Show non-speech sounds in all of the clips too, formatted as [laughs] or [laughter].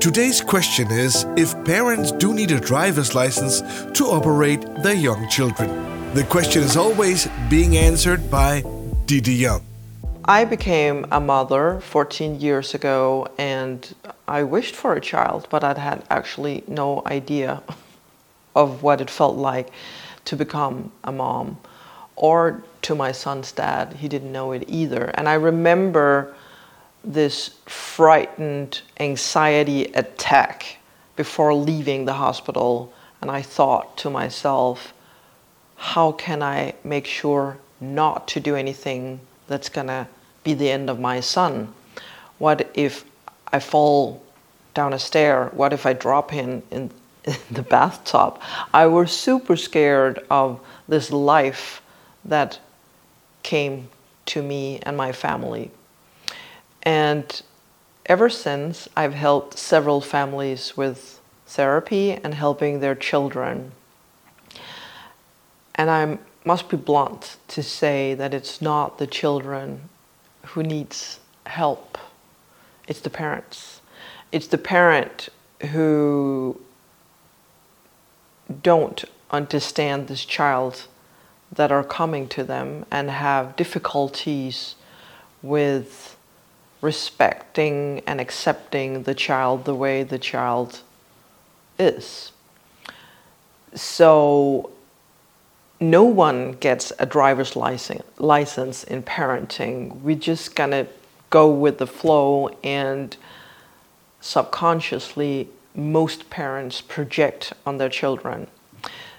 Today's question is if parents do need a driver's license to operate their young children. The question is always being answered by Didi Young. I became a mother 14 years ago and I wished for a child, but I had actually no idea [laughs] of what it felt like to become a mom or to my son's dad. He didn't know it either. And I remember this frightened anxiety attack before leaving the hospital. And I thought to myself, how can I make sure not to do anything that's going to be the end of my son? What if I fall down a stair? What if I drop him in, [laughs] in the bathtub? I was super scared of this life that came to me and my family. And ever since, I've helped several families with therapy and helping their children. And I must be blunt to say that it's not the children who needs help. It's the parents. It's the parent who don't understand this child that are coming to them and have difficulties with respecting and accepting the child the way the child is. So no one gets a driver's license, license in parenting. We're just gonna go with the flow and subconsciously most parents project on their children.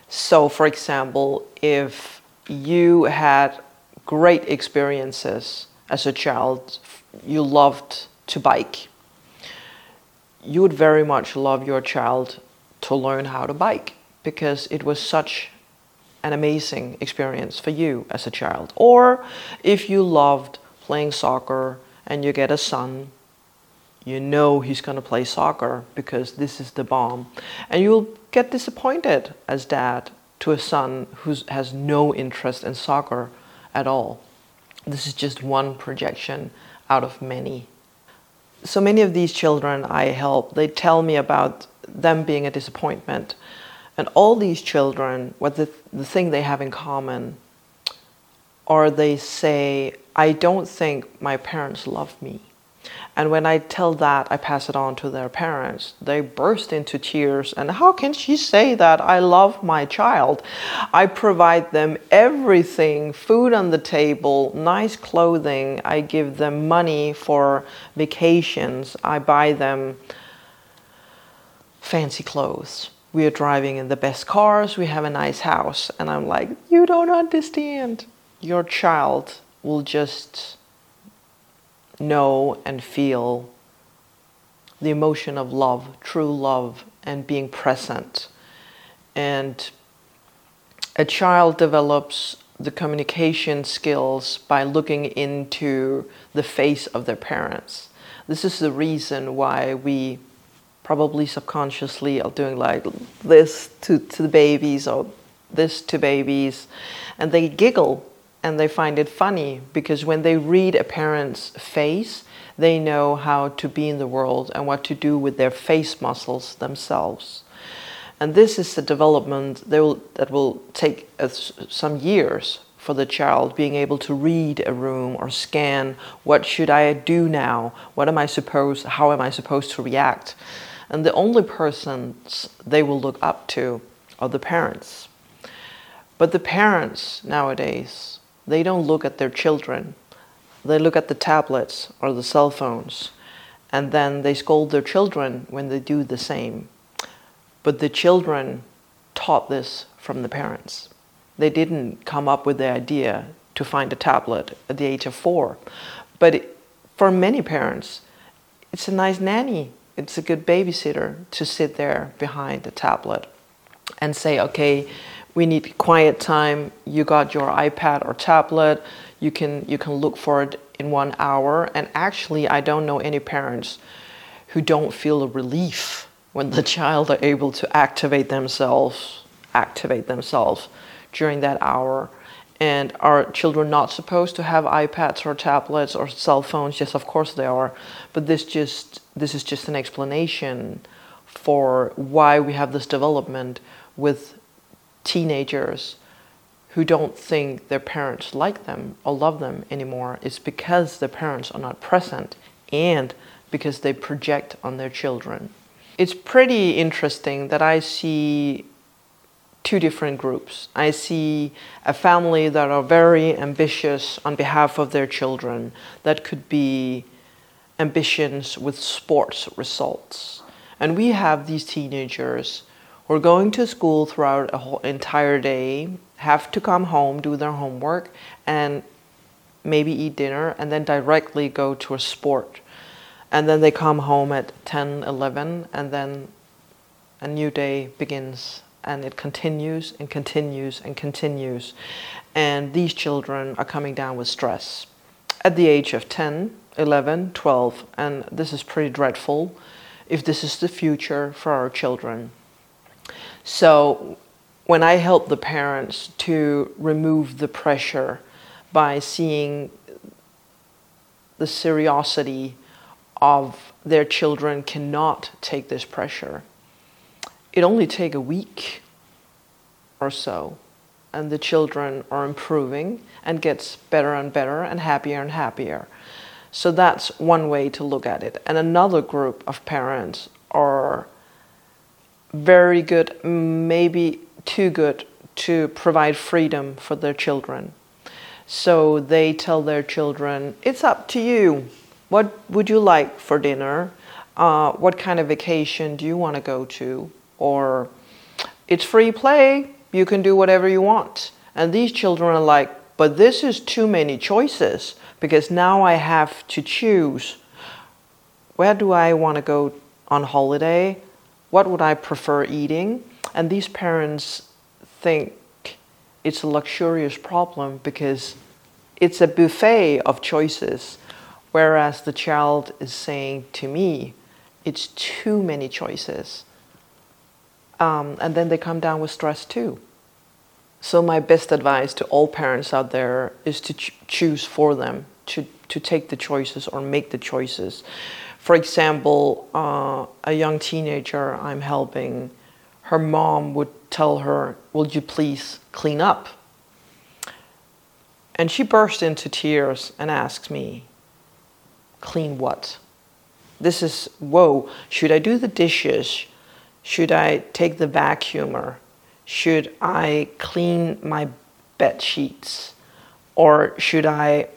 So for example, if you had great experiences as a child you loved to bike, you would very much love your child to learn how to bike because it was such an amazing experience for you as a child. Or if you loved playing soccer and you get a son, you know he's going to play soccer because this is the bomb. And you'll get disappointed as dad to a son who has no interest in soccer at all. This is just one projection out of many. So many of these children I help, they tell me about them being a disappointment. And all these children, what the, the thing they have in common, or they say, I don't think my parents love me. And when I tell that, I pass it on to their parents. They burst into tears. And how can she say that? I love my child. I provide them everything food on the table, nice clothing. I give them money for vacations. I buy them fancy clothes. We are driving in the best cars. We have a nice house. And I'm like, you don't understand. Your child will just know and feel the emotion of love, true love, and being present. And a child develops the communication skills by looking into the face of their parents. This is the reason why we probably subconsciously are doing like this to, to the babies or this to babies, and they giggle and they find it funny because when they read a parent's face, they know how to be in the world and what to do with their face muscles themselves. And this is a development that will, that will take some years for the child being able to read a room or scan what should I do now? What am I supposed how am I supposed to react? And the only persons they will look up to are the parents. But the parents nowadays they don't look at their children. They look at the tablets or the cell phones, and then they scold their children when they do the same. But the children taught this from the parents. They didn't come up with the idea to find a tablet at the age of four. But for many parents, it's a nice nanny, it's a good babysitter to sit there behind the tablet and say, okay, we need quiet time. You got your iPad or tablet. You can you can look for it in one hour. And actually, I don't know any parents who don't feel a relief when the [laughs] child are able to activate themselves, activate themselves during that hour, And are children not supposed to have iPads or tablets or cell phones? Yes, of course they are. But this just this is just an explanation for why we have this development with teenagers who don't think their parents like them or love them anymore. is because their parents are not present and because they project on their children. It's pretty interesting that I see two different groups. I see a family that are very ambitious on behalf of their children. That could be ambitions with sports results. And we have these teenagers who are going to school throughout a whole entire day, have to come home, do their homework, and maybe eat dinner, and then directly go to a sport. And then they come home at 10, 11, and then a new day begins and it continues and continues and continues. And these children are coming down with stress at the age of 10, 11, 12, and this is pretty dreadful if this is the future for our children. So, when I help the parents to remove the pressure by seeing the seriosity of their children cannot take this pressure it only take a week or so and the children are improving and gets better and better and happier and happier. So that's one way to look at it. And another group of parents are very good maybe too good to provide freedom for their children. So they tell their children it's up to you. What would you like for dinner? Uh, what kind of vacation do you want to go to? Or it's free play, you can do whatever you want. And these children are like, but this is too many choices because now I have to choose. Where do I want to go on holiday? What would I prefer eating? And these parents think it's a luxurious problem because it's a buffet of choices, whereas the child is saying to me, it's too many choices. Um, and then they come down with stress too. So, my best advice to all parents out there is to ch- choose for them, to, to take the choices or make the choices. For example, uh, a young teenager I'm helping, her mom would tell her, Would you please clean up? And she burst into tears and asks me, Clean what? This is, whoa, should I do the dishes? Should I take the vacuumer? Should I clean my bed sheets? Or should I,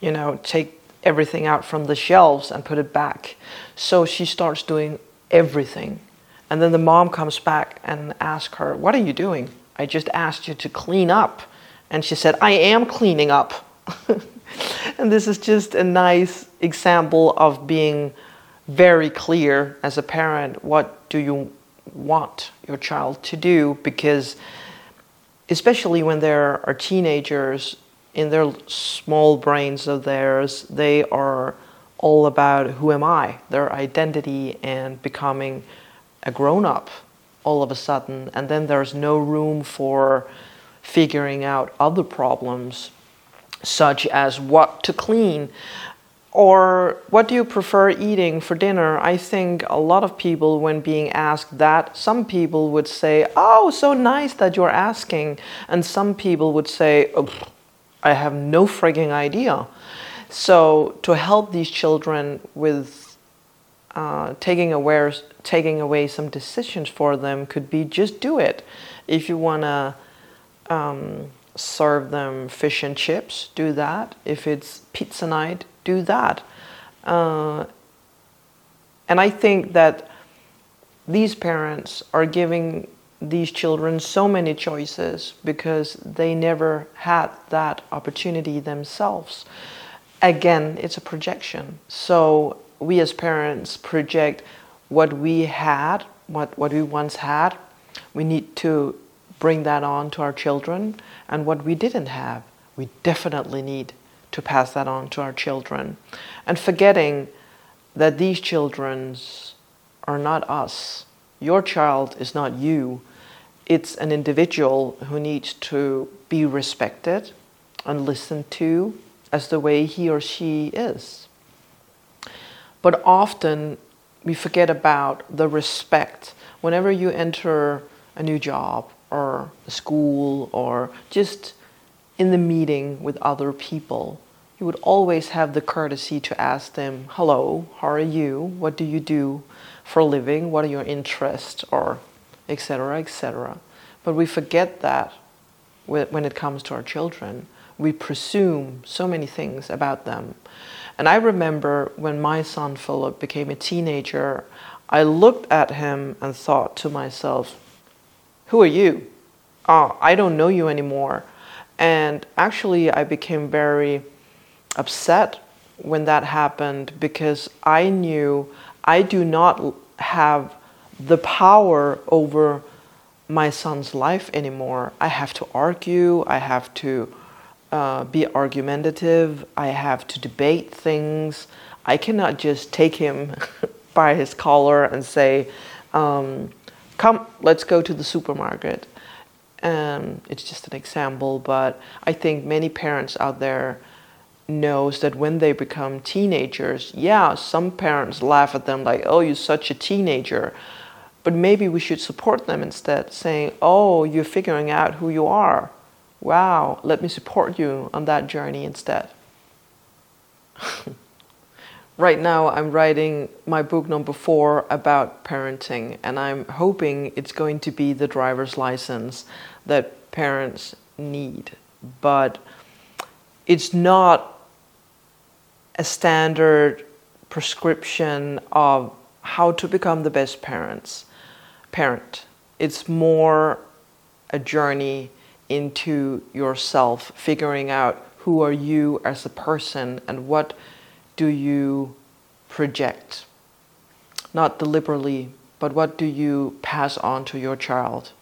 you know, take everything out from the shelves and put it back? So she starts doing everything. And then the mom comes back and asks her, What are you doing? I just asked you to clean up. And she said, I am cleaning up. [laughs] and this is just a nice example of being very clear as a parent what do you want your child to do because especially when there are teenagers in their small brains of theirs they are all about who am i their identity and becoming a grown up all of a sudden and then there's no room for figuring out other problems such as what to clean or what do you prefer eating for dinner? I think a lot of people, when being asked that, some people would say, Oh, so nice that you're asking. And some people would say, oh, I have no frigging idea. So, to help these children with uh, taking, taking away some decisions for them could be just do it. If you want to um, serve them fish and chips, do that. If it's pizza night, do that. Uh, and I think that these parents are giving these children so many choices because they never had that opportunity themselves. Again, it's a projection. So we as parents project what we had, what, what we once had. We need to bring that on to our children. And what we didn't have, we definitely need to pass that on to our children. And forgetting that these children are not us. Your child is not you. It's an individual who needs to be respected and listened to as the way he or she is. But often we forget about the respect whenever you enter a new job or school or just in the meeting with other people. You would always have the courtesy to ask them, Hello, how are you? What do you do for a living? What are your interests? Or etc., etc. But we forget that when it comes to our children. We presume so many things about them. And I remember when my son Philip became a teenager, I looked at him and thought to myself, Who are you? Oh, I don't know you anymore. And actually, I became very upset when that happened because I knew I do not have the power over my son's life anymore. I have to argue, I have to uh, be argumentative, I have to debate things. I cannot just take him [laughs] by his collar and say, um, Come, let's go to the supermarket. Um, it's just an example, but I think many parents out there knows that when they become teenagers, yeah, some parents laugh at them like, "Oh, you're such a teenager," But maybe we should support them instead, saying, Oh, you're figuring out who you are. Wow, let me support you on that journey instead. [laughs] right now, I'm writing my book number four about parenting, and I'm hoping it's going to be the driver's license that parents need. But it's not a standard prescription of how to become the best parents parent. It's more a journey into yourself, figuring out who are you as a person and what do you project. Not deliberately, but what do you pass on to your child.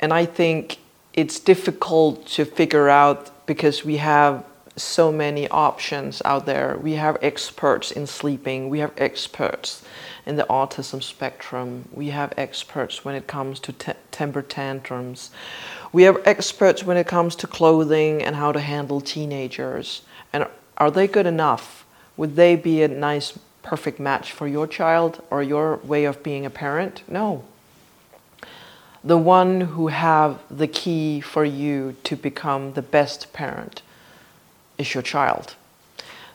And I think it's difficult to figure out because we have so many options out there. We have experts in sleeping, we have experts in the autism spectrum. We have experts when it comes to te- temper tantrums. We have experts when it comes to clothing and how to handle teenagers. And are they good enough? Would they be a nice, perfect match for your child or your way of being a parent? No. The one who have the key for you to become the best parent is your child.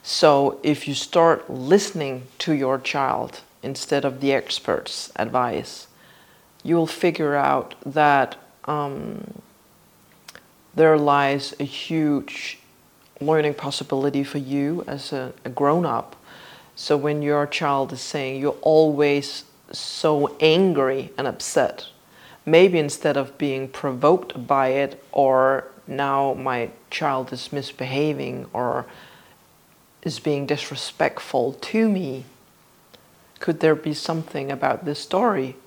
So if you start listening to your child, instead of the experts' advice, you will figure out that um, there lies a huge learning possibility for you as a, a grown up. So when your child is saying you're always so angry and upset, maybe instead of being provoked by it or now my child is misbehaving or is being disrespectful to me, could there be something about this story?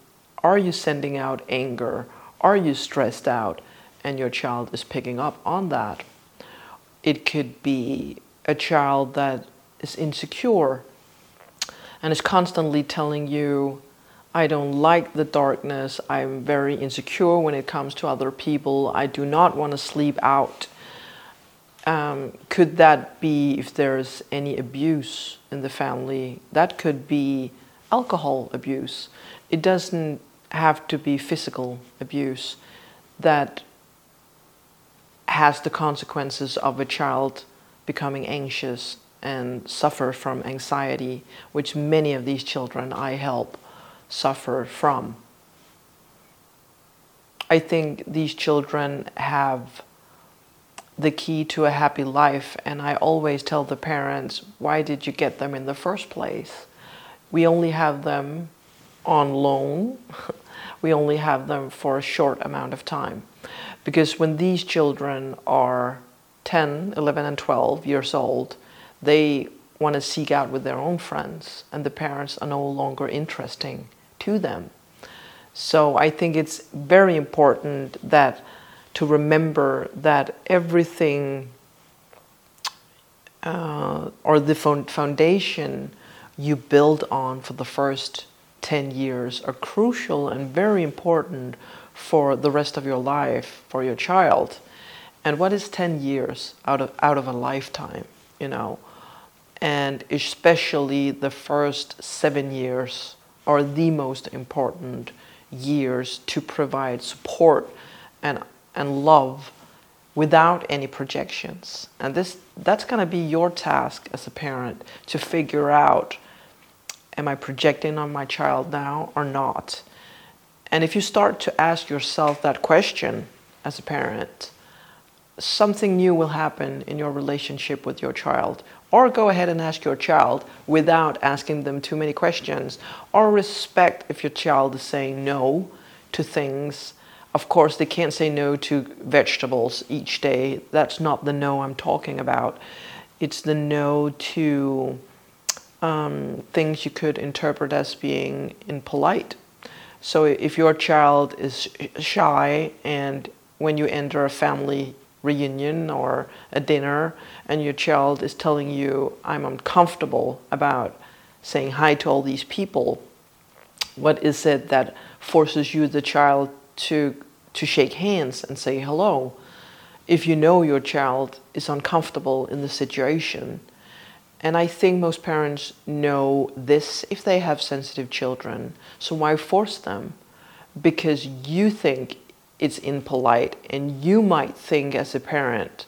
Are you sending out anger? Are you stressed out? And your child is picking up on that. It could be a child that is insecure and is constantly telling you, I don't like the darkness. I'm very insecure when it comes to other people. I do not want to sleep out. Um, could that be if there's any abuse in the family? That could be alcohol abuse. It doesn't have to be physical abuse that has the consequences of a child becoming anxious and suffer from anxiety, which many of these children I help suffer from. I think these children have the key to a happy life, and I always tell the parents, why did you get them in the first place? We only have them on loan. [laughs] we only have them for a short amount of time. Because when these children are 10, 11, and 12 years old, they want to seek out with their own friends, and the parents are no longer interesting to them. So I think it's very important that to remember that everything uh, or the foundation you build on for the first 10 years are crucial and very important for the rest of your life for your child. And what is 10 years out of, out of a lifetime, you know? And especially the first seven years are the most important years to provide support and, and love without any projections. And this that's going to be your task as a parent to figure out am I projecting on my child now or not? And if you start to ask yourself that question as a parent, something new will happen in your relationship with your child. Or go ahead and ask your child without asking them too many questions. Or respect if your child is saying no to things. Of course, they can't say no to vegetables each day. That's not the no I'm talking about. It's the no to um, things you could interpret as being impolite. So if your child is shy and when you enter a family reunion or a dinner and your child is telling you, I'm uncomfortable about saying hi to all these people, what is it that forces you, the child, to, to shake hands and say hello? If you know your child is uncomfortable in the situation, and I think most parents know this if they have sensitive children. So why force them? Because you think it's impolite, and you might think as a parent,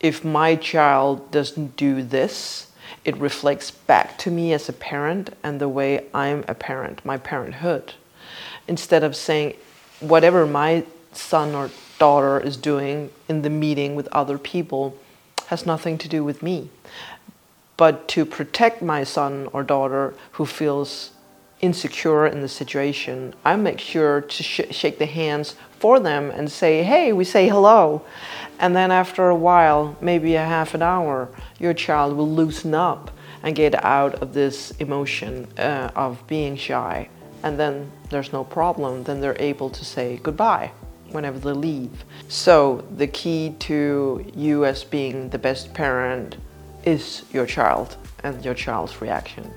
if my child doesn't do this, it reflects back to me as a parent and the way I'm a parent, my parenthood. Instead of saying, whatever my son or daughter is doing in the meeting with other people has nothing to do with me. But to protect my son or daughter who feels insecure in the situation, I make sure to sh- shake the hands for them and say, hey, we say hello. And then after a while, maybe a half an hour, your child will loosen up and get out of this emotion uh, of being shy. And then there's no problem. Then they're able to say goodbye whenever they leave. So the key to you as being the best parent is your child and your child's reaction.